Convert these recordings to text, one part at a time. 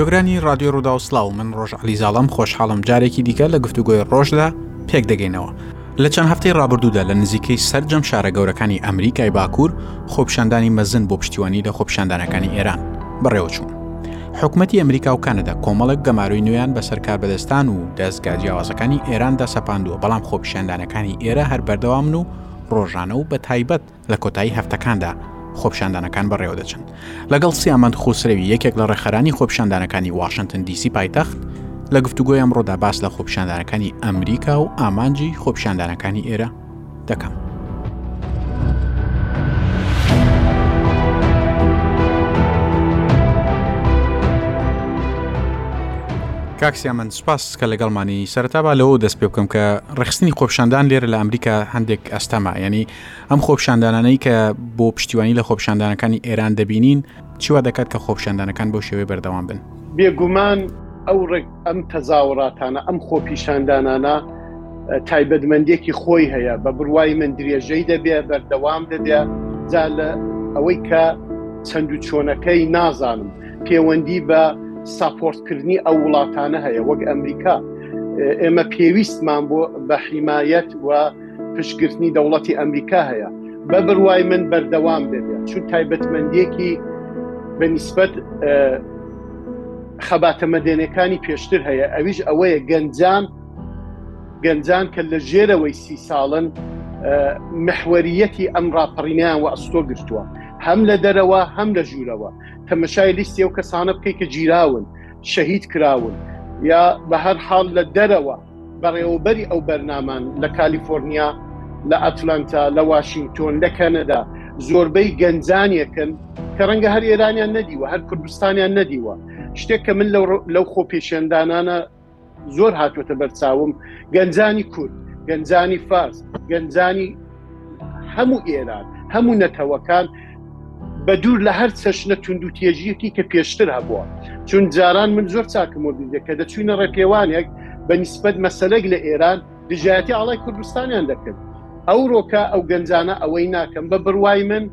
گۆگرانی رادیۆ ڕوودا و سلااو من ڕۆژ علیزاڵم خۆشحاڵم جارێکی دیکە لە گفتوگۆی ڕۆژدا پێک دەگەینەوە لە چەند هەفتەی ڕابردوودا لە نزیکەی سەرجەم شارە گەورەکانی ئەمریکای باکوور خۆپشاندانی مەزن بۆ پشتیوانی لە خۆپشاندانەکانی ئێران بەڕێوەچوون. حکوومەتتی ئەمریکا و کانەدا کۆمەڵک گەمارۆی نوێیان بەسەر کاربەدەستان و دەستگا جیاوازەکانی ئێراندا سەپاندووە بەڵام خۆپشاندانەکانی ئێرە هەر بەردەوامن و ڕۆژانە و بە تایبەت لە کۆتایی هەفتەکاندا خۆپشاندانەکان بەڕێوەدەچن لەگەڵ سیامەند خۆسرەوی یەکێک لە ڕێخەرانی خۆپشاندانەکانی واشنگتن دیسی پایتەخت لە گفتوگۆی ئەمڕۆدا باس لە خۆپشاندانەکانی ئەمریکا و ئامانجی خۆپشاندانەکانی ئێرە دەکەم. کاکسیا من سپاس کە لەگەڵمانی سەرتا با لەوە دەست پێ بکەم کە ڕخستنی خۆپشاندان لێرە لە ئەمریکا هەندێک ئەستەما ینی ئەم خۆپشاندانانەی کە بۆ پشتیوانی لە خۆپشاندانەکانی ئێران دەبینین چیوا دەکات کە خۆپشاندانەکان بۆ شێوەی بەردەوام بن بێگومان ئەو ڕێک ئەم تەزاوڕاتانە ئەم خۆپیشاندانانە تایبەتمەندێکی خۆی هەیە بە بڕوای من درێژەی دەبێ بەردەوام دەبێ جا لە ئەوەی کە چەند و چۆنەکەی نازانم پەیوەندی بە ساپۆرتکردنی ئەو وڵاتانە هەیە وەک ئەمریکا ئێمە پێویستمان بۆ بە حیمایەت و پشتگرتنی دەوڵەتی ئەمریکا هەیە بە بڕوای من بەردەوام دەبێت چون تایبەتمەندێکی بە نسبەت خەباتە مەدەنەکانی پێشتر هەیە ئەویش ئەوەیە گەنجان گەنجان کە لە ژێرەوەی سی ساڵن محوەریەتی ئەم ڕاپەڕینیان و ئەستۆ گرتووە هەم لە دەرەوە هەم لە ژوورەوە تەمەشای لیستی ئەو کەسانە بکەیت کە گیراون شەهید کراون یا بە هەر حاڵ لە دەرەوە بەڕێوەبەری ئەو بەرنامان لە کالیفۆرنیا، لە ئەتلەنتا، لە واشینگتۆن، لە کەنەدا زۆربەی گەنجانێکن کە ڕەنگە هەر ئێرانیان نەدیوە، هەر کوردستانیان نەدیوە. شتێک کە من لەو خۆپێشێندانانە زۆر هاتووەتە بەرچاوم گەنجانی کورد، گەنجانی فارس، گەنجانی هەموو ئێران هەموو نەتەوەکان بە دوور لە هەر چەشنە تونند و تێژیەکی کە پێشتر هەبووە چون جاران من زۆر چاکم وەبیێ کە دەچوینە ڕێپێوانێک بە نسبەت مەسلێک لە ئێران دژایەتی ئاڵای کوردستانیان دەکرد ئەو ڕۆکە ئەو گەنجانە ئەوەی ناکەم بە بڕوای من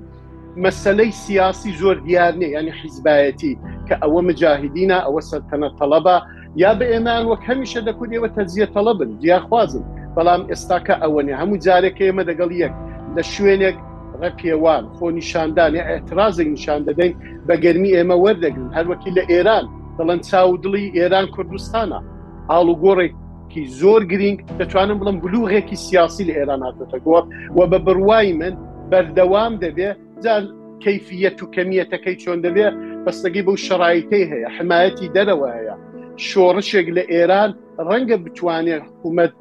مەسلەی سیاسی زۆر دیار نیە ینی حیزبایەتی کە ئەوە مجاهدینە ئەوە سەرتەنە تەڵەبە یا بە ئێمان وەک هەمیشە دەکوت ئێوە تەزیە تەڵە بن دیاخوازم بەڵام ئێستاکە ئەوە نیە هەموو جارێکە ئێمە دەگەڵ یەک لە شوێنێک ڕێپێوان خۆ نیشاندانێ ئەترازێک نیشان دەدەین بە گەرمی ئێمە وەردەگرن هەروەکی لە ئێران دڵن چاو و دڵی ئێران کوردستانە ئاڵ و گۆڕێک زۆر گرنگ دەتوانم بڵم بلوغێکی سیاسی لە ئێران هاتۆتە گۆڕ و بە بڕوای من بەردەوام دەبێ جار کەفیەت و کەمیەتەکەی چۆن دەبێت بەستەگەی بەو شەڕایتەی هەیە حمایەتی دەرەوە هەیە شۆڕشێک لە ئێران ڕەنگە بتوانێت حکوومەت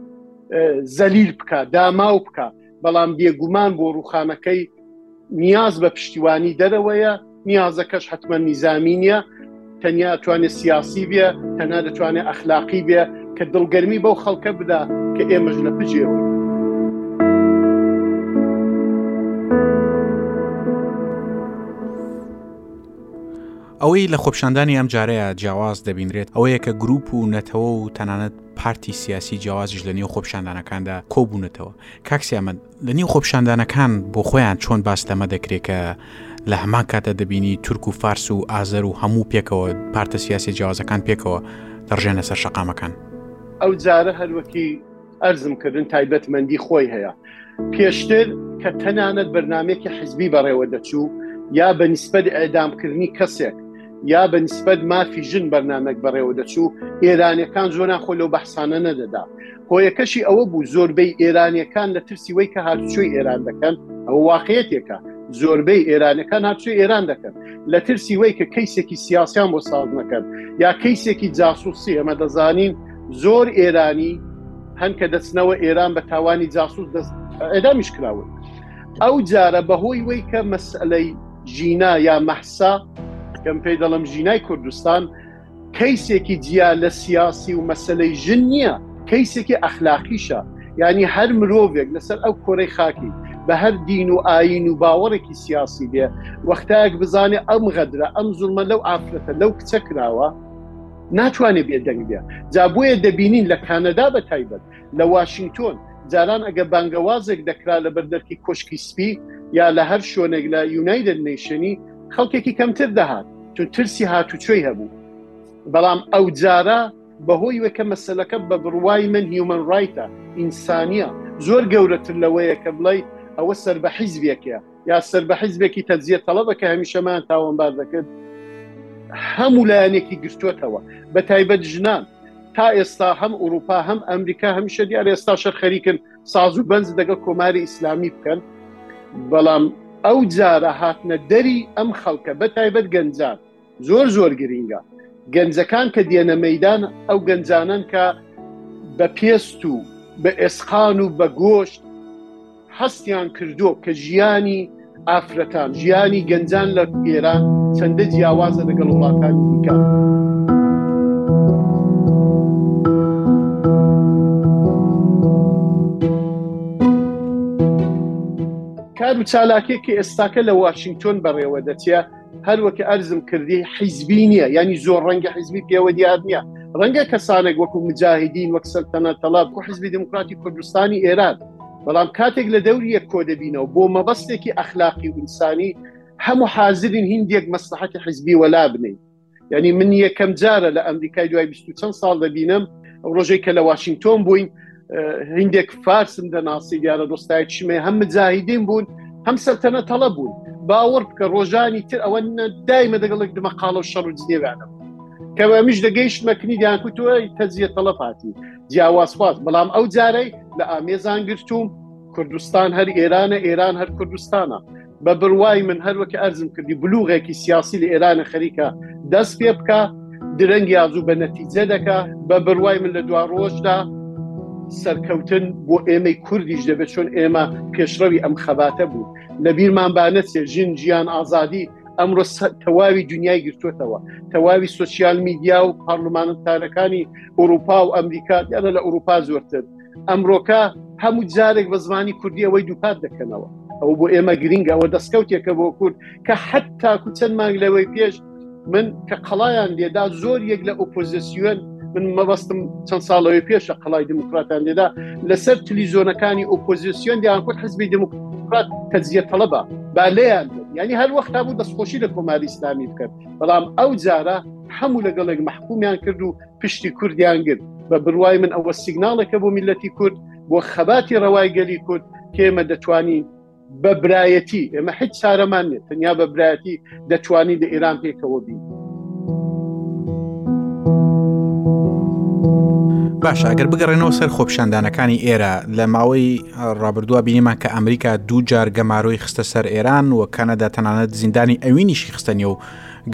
زەلیل بکە داماو بکە بەڵام بێگومان بۆ ڕوخانەکەی نیاز بە پشتیوانی دەرەوەیە نیازەکەش حتممە نیزامی نیە تەنیا توانێت سیاسی بێ تەنا دەتوانێت ئەخلاقی بێ کە دڵگەرمی بەو خەڵکە بدا کە ئێمەش لە پجێ بوو ئەوەی لە خۆپشاندانی ئەم جارەیە جیاواز دەبینرێت ئەوەیە کە گروپ و نەتەوە و تەنانەت پارتی سیاسی جیازیش لە نێو خۆپشاندانەکاندا کۆبوونەتەوە کاکسیامەند لە نێو خۆپیشاندانەکان بۆ خۆیان چۆن باس لەمە دەکرێت کە لە هەمان کاتە دەبینی تورک و فارس و ئازەر و هەموو پێکەوە پارتە سیاسی جیازەکان پێکەوە دەڕژێنە سەر شەقامەکان ئەو جارە هەروەکی ئەرزم کردن تایبەتمەندی خۆی هەیە پێشتر کە تەنانەت بەرنمێکی حزبی بەڕێوە دەچوو یا بە نسبەت ئەدامکردنی کەسێک یا بە نسبەت مافی ژن بەرنمێک بەڕێوە دەچوو ئێرانەکان زۆران خۆ لەو بەحسانە نەدەدا هۆیەکەشی ئەوە بوو زۆربەی ئێرانەکان لە ترسی وی کە هاتوچۆی ئێران دەکەن ئەو واقعەتێکە زۆربەی ئێرانەکان هاتوچۆی ئێران دەکەن لە ترسی وی کە کەیسێکی سیاسیان بۆ ساز نەکەن یا کەیسێکی جاسوسی ئەمە دەزانین زۆر ئێرانی هەن کە دەچنەوە ئێران بە تاوانی جاسوس دەست ئەدامیش کراون ئەو جارە بەهۆی وی کە مەسلەی ژینا یا مەحسا کەم پێی دەڵم ژینای کوردستان کەیسێکی جیا لە سیاسی و مەسلەی ژن نییە کەیسێکی ئەخلاقیشە ینی هەر مرۆڤێک لەسەر ئەو کۆرەی خاکی بە هەر دین و ئاین و باوەڕێکی سیاسی بێ وەختایەک بزانێ ئەم غەدرە ئەم زورمە لەو ئافرەتە لەو کچە کراوە ناتوانێت بێدەنگ بێ جا بۆیە دەبینین لە کانەدا بە تایبەت لە واشنگتۆن جاران ئەگە بانگەوازێک دەکرا لە بەردەرکی کۆشکی سپی یا لە هەر شوێنێک لە یونایدن نیشنی خەڵکێکی کەمتر دەهات تو ترسی هاتوچۆی هەبوو بەڵام ئەو جارە بەهۆی وەکە مەسلەکە بە بڕوای من هیومن ڕایتە ئینسانیە زۆر گەورەتر لەوەیە کە بڵی ئەوە سەر بە حیزبیەکەیە یا سەر بە حیزبێکی تەجزیە تەڵەبە کە هەمیشەمان تاوانبار دەکرد هەموو لایەنێکی گرتوتەوە بە تایبەت ژنان تا ئێستا هەم ئوروپا هەم ئەمریکا هەمیشە دیار ئێستا شەر خەریکن ساز و بەنج دەگەڵ کۆماری ئیسلامی بکەن بەڵام ئەو جارە هاتنە دەری ئەم خەڵکە بە تایبەت گەنجان زۆر زۆر گرینگە گەنجەکان کە دێنە مەدان ئەو گەنجانن کە بە پێست و بە ئێسقان و بە گۆشت هەستیان کردو کە ژیانی ئافرەتان ژیانی گەنجان لە ئێران چەندە جیاوازە لەگەڵ وڵاتانی دیکە. کار و چالاکێک کە ئێستاکە لە واشنگتۆن بەڕێوە دەچێت هەروەکە ئەرزم کردی حیزبی نییە ینی زۆر ڕەنگە حیزبی پێوە دیار نییە ڕەنگە کەسانێک وەکو مجاهدین وەک سەرتەنە تەلاب و حزبی دموکراتی کوردستانی ئێران بەڵام کاتێک لە دەوریە کۆ دەبینەوە بۆ مەبەستێکی ئەخلاقی ئینسانی هەموو حازرین هندێک مەسلحەتی حزبی وەلا بنین یعنی من یەکەم جارە لە ئەمریکای دوای بیست و چەند ساڵ دەبینم ڕۆژێک کە لە واشنگتۆن بووین هندێک فارسم دەناسی دیارە دۆستای چمێ هەم مجاهیدین بوون هەم سەلتەنە تەڵە بوون باوەڕ بکە ڕۆژانی تر ئەوە دایمە دەگەڵک دمە قاڵە و شەڕ جنێوانم کەەوە میش دەگەیشت مەکنی دیانکوتووە تەجیە تەڵە پاتی جیاوازخواست بەڵام ئەو جارەی لە ئامێزان گرتووم کوردستان هەر ئێرانە ئێران هەر کوردستانە بە بڕوای من هەر وەک ئەرزم کردی بلوغێکی سیاسی لە ئێرانە خەریکە دەست پێ بکە درەنگ یازوو بە نەتیجە دەکە بە بڕوای من لە دوا ڕۆژدا سەرکەوتن بۆ ئێمەی کوردیش دەبێت چۆن ئێمە پێشڕەوی ئەم خەباتە بوو لە بیرمان بانەچێ ژین ژیان ئازادی ئەمڕۆ تەواوی دنیای گرتوتەوە تەواوی سوسیال میدیا و پارلمانتارەکانی ئوروپا و ئەمریکا یانە لە ئوروپا زۆرتر ئەمڕۆکە هەموو جارێک بە زمانی کوردی ئەوەی دووپات دەکەنەوە ئەو بۆ ئێمە گرنگ ئەوە دەستکەوتێکە بۆ کورد کە حتا کو چەند مانگ لەوەی پێش من کە قەڵایان لێدا زۆر یەک لە ئۆپۆزیسیۆن من مەبەستم چەند ساڵەوەی پێشە قەڵای دموکراتان لێدا لەسەر تلیزۆنەکانی ئۆپۆزیسیۆن دیان کورد حزبی دموکرات تەجزیە تەڵەبە با لێیان ینی هەر وەخت هەبوو دەستخۆشی لە کۆماری ئسلامی بکەن بەڵام ئەو جارە هەموو لەگەڵێک مححکومیان کرد و پشتی کوردیان گرت بە بڕوای من ئەوە سیگناڵێکە بۆ میلەتی کورد بۆ خەباتی ڕەوای گەلی کورد کێمە دەتوانین بە برایەتی ئێمە حیت سارەمان نێت تەنیا بە برایەتی دەتوانین لە ئێران پێکەوە بین باشە ئەگەر بگەڕێنەوە سەر خۆپشاندانەکانی ئێرە لە ماوەی ڕابردووە بینیمان کە ئەمریکا دوو جار گەمارۆی خستە سەر ئێران و کەنەدا تەنانەت زیندانی ئەوینیشی خستەنی و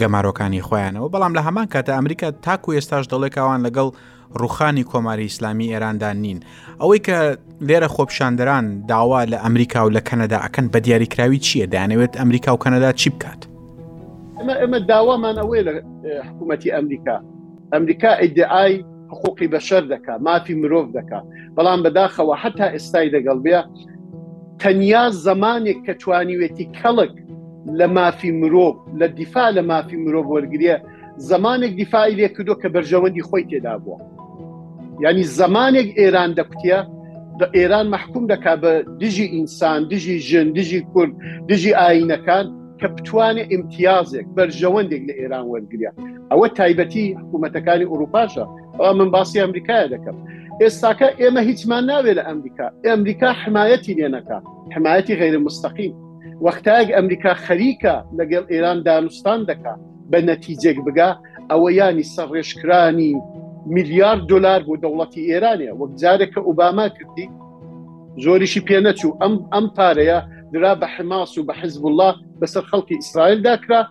گەمارۆکانی خۆیانەوە بەڵام لە هەمان کاتە ئەمریکا تاکو ئێستاش دەڵێک ئەوان لەگەڵ ڕوخانی کۆماری ئیسلامی ئێراندا نین ئەوەی کە لێرە خۆپشاندران داوا لە ئەمریکا و لە کەنەدا ئەکەن بە دیاریکراوی چییە دانەوێت ئەمریکا و کەنەدا چی بکات ئەمە ئەمە داوامان ئەوەیە لە حکوومەتتی ئەمریکا ئەمریکا ئیدعای حقوقی بەشەر دەکا مافی مرۆڤ دەکا بەڵام بەداخەوە هەتا ئێستای دەگەڵ بێ تەنیا زەمانێک کە توانیوێتی کەڵک لە مافی مرۆڤ لە دیفاع لە مافی مرۆڤ وەرگە زمانێک دیفاعی لێ کردو کە بەرژەوەندی خۆی تێدا بووە ینی زمانێک ئێران دەکوتە بە ئێران مححکوم دەکات بە دژی ئینسان دژی ژن دژی کورد دژی ئاینەکان کە بتوانێت ئیمتیازێک بەرژەوەندێک لە ئێران وەرگە ئەوە تایبەتی حکوومەتەکانی ئوروپاشە ئەوە من باسی ئەمریکایە دەکەم ئێستاکە ئێمە هیچمان ناوێت لە ئەمریکا ئەمریکا حمایەتی لێنەکە حمایەتی غیرە مستەقیم وەختایەک ئەمریکا خەریکە لەگەڵ ئێران دانوستان دەکات بە نەتیجێک بگا ئەوە ینی سەرڕێژکرانی میلیارد دلار بۆ دەوڵەتی ئێرانە وەک جارێک کە ئۆباما کردی زۆریشی پێ نەچوو ئەم ئەم پارەیە درا بە حماس و بە حزب الله بەسەر خەڵکی ئیسرائیل داکرا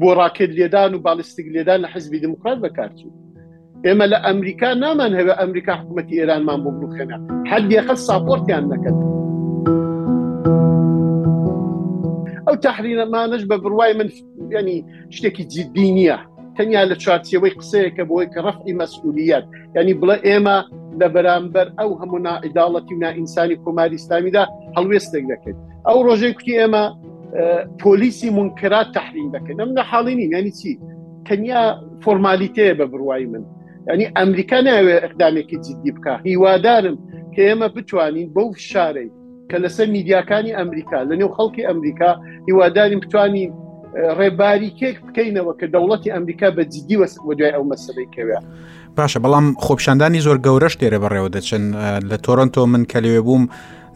بۆ ڕاکێت لێدان و بالیستیک لێدان لە حزبی دموکرات بەکارچوو ئێمە لە ئەمریکا نامان هەوێ ئەمریکا حکوومەتتی ئێرانمان بۆ بخێنە حدیەخە ساپۆرتیان نەکەن ئەو تحرینەمانش بە بڕوای من ینی شتێکی جددی نییە تەنیا لە چوارچەوەی قسەیەکە بۆی کە ڕفعی مەسئولیت ینی بڵێ ئێمە لە بەرامبەر ئەو هەموو نائیداڵەتی و نائینسانی کۆماری ئسلامیدا هەڵوێستێک دەکرد ئەو ڕۆژەی کوتی ئێمە پۆلیسی منکرات تحریم دەکەن ئەم نەحاڵی نین ینی چی تەنیا فۆرمالیتەیە بە بڕوای من ینی ئەمریکا ناوێ ئەقدامێکی جددی بکە هیوادارم کە ئێمە بتوانین بەو فشارەی کە لەسەر میدیاکانی ئەمریکا لە نێو خەڵکی ئەمریکا هیوادارین بتانی ڕێباریکێک بکەینەوە کە دەوڵەتی ئەمریکا بە جددی وەس بە دوای ئەو مەسلەی کەوێ باشە بەڵام خۆپشاندانی زۆر گەورەش تێرە بەڕێوە دەچن لە تۆرنتۆ من کە لەوێ بووم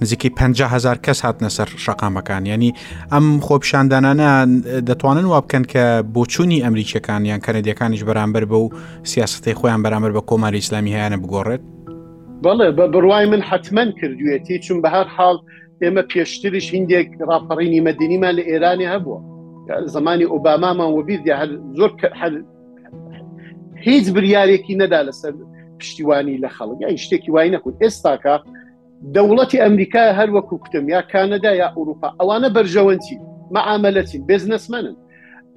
نزیکەی 500هزار کەس هاتنە سەر شەقامەکان ینی ئەم خۆپشاندانانە دەتوانن وا بکەن کە بۆچوونی ئەمریکیەکان یان کەنەدیەکانیش بەرامبەر بە و سیاستەی خۆیان بەرامبەر بە کۆماری ئسلامی هیانە بگۆڕێت بەڵێ بە بڕوای من حتمما کردوێتی چون بە هەر حاڵ ئێمە پێشتریش هندێک ڕاپەڕینی مەدینیمان لە ئێرانی هەبووە زمانی ئۆبامامان وەبیر دیا هەر زۆر هیچ بریارێکی نەدا لەسەر پشتیوانی لە خەڵک یا شتێکی وای نەکوت ئێستاکە دەوڵەتی ئەمریکا هەر وەکو کوتم یا کانەدا یا ئوروپا ئەوانە بەرژەوەنتی مەعاملەتی بزنسمەنن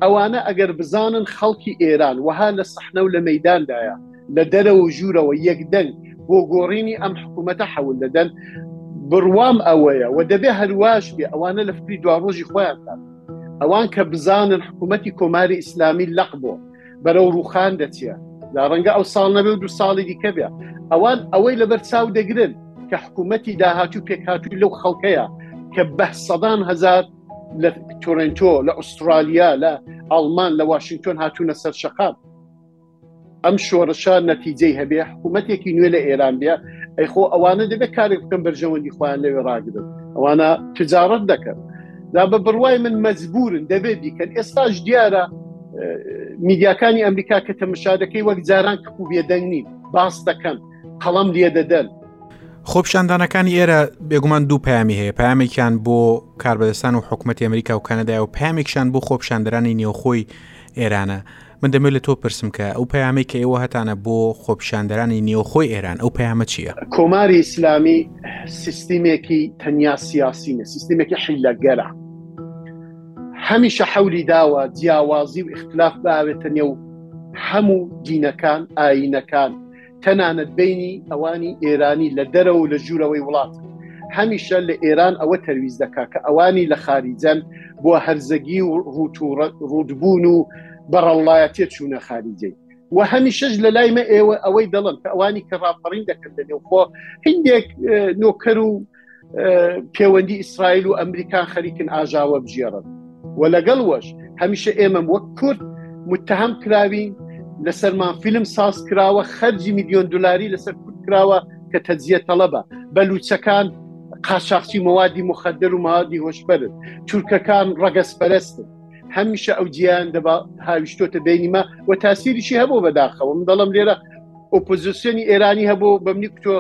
ئەوانە ئەگەر بزانن خەڵکی ئێران وەها لە سەحنە و لە مەداندایە لە دەرەوە و ژوورەوە یەکدەنگ بۆ گۆڕینی ئەم حکوومەتە حەول دەدەن بڕوام ئەوەیە و دەبێ هەرواش بێ ئەوانە لە فکری دوا ڕۆژی خۆیانتان ئەوان کە بزانن حکوومەتی کۆماری ئیسلامی لەق بۆ بەرەو ڕوخان دەچێ لا ڕەنگە ئەو ساڵ نەبێ و دو ساڵی دیکە بێ ئەوان ئەوەی لەبەر چاو دەگرن کە حکوومەتی داهاتوو پێکهاتووی لەو خەڵکەیە کە بە سەدان هزار لە تۆرنتۆ لە ئوسترالیا لە ئاڵمان لە واشنگتۆن هاتوونە سەر شقام ئەم شۆڕشە نەتیجەی هەبێ حکوومەتێکی نوێ لە ئێران بێ ئەیخۆ ئەوانە دەبێت کارێک بکەم بەرژەوەندی خۆیان لەوێ ڕاگرن ئەوانە تجارت دەکەن دا بە بڕوای من مەجبورن دەبێت بیکەن ئێستاش دیارە میدیاکانی ئەمریکا کە تەمەشادەکەی وەک جاران کپ و بێدەنگ نین باس دەکەن قەڵم لێ دەدەن خۆپشاندانەکانی ئێرە بێگومان دوو پامی هەیە پامێکیان بۆ کاربەدەستان و حکوومەت ئەمریکا و کەنەدای و پامێکشان بۆ خۆپشاندرانی نێوخۆی ئێرانە من دەمێت لە تۆ پرسم کە ئەو پامەی کە ئێوە هەتانە بۆ خۆپشاندرانی نێوخۆی ئێران ئەو پامە چییە کۆماری ئیسلامی سیستیمێکی تەنیا سیاسی نە سیستمێکی حیلەگەرە هەمیشە حەولی داوە جیاوازی و اختلاف باوێتە نێو هەموو دینەکان ئاینەکان تەنانەت بینی ئەوانی ئێرانی لە دەرەوە لە ژوورەوەی وڵات هەمیشە لە ئێران ئەوە تەویز دەکا کە ئەوانی لە خاریجەن بۆ هەرزەگی و ڕووتبوون و بەڕەڵایەتێ چوونە خاریجەی و هەمیشەش لە لایمە ئێوە ئەوەی دەڵن کە ئەوانی کە ڕاپەڕین دەکرد لە نێوخۆ هندێک نۆکەر و پەیوەندی ئیسرائیل و ئەمریکا خەریکن ئاژاوە بژێڕن و لەگەڵ وەش هەمیشە ئێمەم وەک کورد متهم کراوین لەسەرمان فیلم ساز کراوە خەرجی میلیۆن دلاری لەسەر کورد کراوە کە تەجزیە تەڵەبە بەلوچەکان قاچاقچی مەوادی مخدر و مادی هۆشبەرن تورکەکان ڕەگەزپەرستن هەمیشە ئەو جیان دەبا هاویشتۆتە بینیمە و تاسیریشی هەبوو بەداخەوە من دەڵم لێرە ئۆپۆزیسیۆنی ئێرانی هەبوو بەمنی کتۆ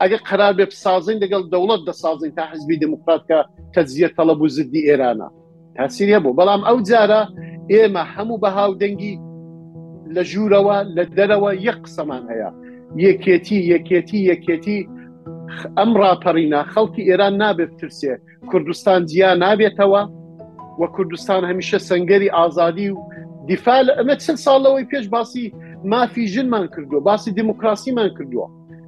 ئەگەر قرار بێ بسازین دەگەڵ دەوڵەت دەسازین تا حزبی دموکراتکە تەجزیە تەڵەب و زدی ئێرانە تاسیری هەبوو بەڵام ئەو جارە ئێمە هەموو بە هاودەنگی لە ژوورەوە لە دەرەوە یەک قسەمان هەیە یەکێتی یەکێتی یەکێتی ئەم ڕاپەڕینا خەڵکی ئێران نابێت ترسێ کوردستان جیا نابێتەوە و کوردستان هەمیشە سنگەری ئازادی و دیفاع لە ئەمە چل ساڵ لەوەی پێش باسی مافی ژنمان کردووە باسی دیموکراسیمان کردووە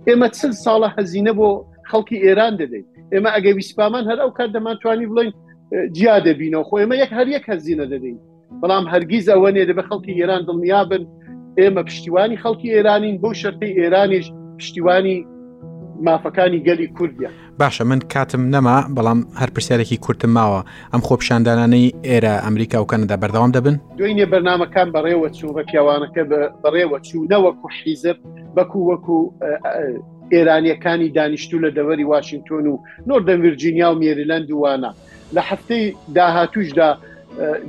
ئێمە چل ساڵە هەزینە بۆ خەڵکی ئێران دەدەین ئێمە ئەگەویسپامان هەر ئەو کات دەمانتوانی بڵێن جیا دەبینەوە خۆ ئێمە یەک هەر یەک هەزینە دەدەین بەڵام هەرگیز ئەوە نێ دەبێت خەڵکی ئێران دڵنیا بن ئێمە پشتیوانی خەڵکی ئێرانین بۆ شەرتی ئێرانیش پشتیوانی مافەکانی گەلی کوردە باشە من کاتم نەما بەڵام هەر پرسیارێکی کورتم ماوە ئەم خۆپشاندانانەی ئێرە ئەمریکا و کەنەدا بەردەوام دەبن دوینێ بەرنمەکان بەڕێوە چوو بە پیاوانەکە بەڕێوە چوو نەوەکو حیزب بەکو وەکو ئێرانیەکانی دانیشتوو لە دەوەری واشنگتۆن و نۆردەن ورجینیا و مێریلەند وانە لە هەفتەی داهاتووشدا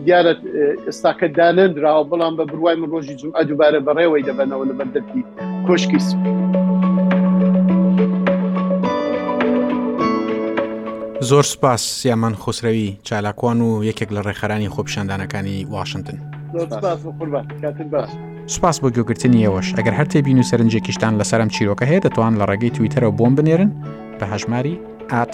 دیارە ئێستاکە دانەنراوە بەڵام بە بڕوای من ڕۆژی جمعە دووبارە بەڕێوەی دەبەنەوە لە بەردەکی کۆشکی سپی زۆر سپاس سیامان خۆسرەوی چالاکوان و یەکێک لە ڕێخەرانی خۆپیشاندانەکانی واشنگتن سپاس بۆ گوگرتنیەوەش ئەگەر هەر تێبین و سەرنجێکیشتان لەسەرم چیرۆکە هەیە دەتوان لە ڕێگەی تویتەرەوە بۆم بنێرن بە هەژماری ئات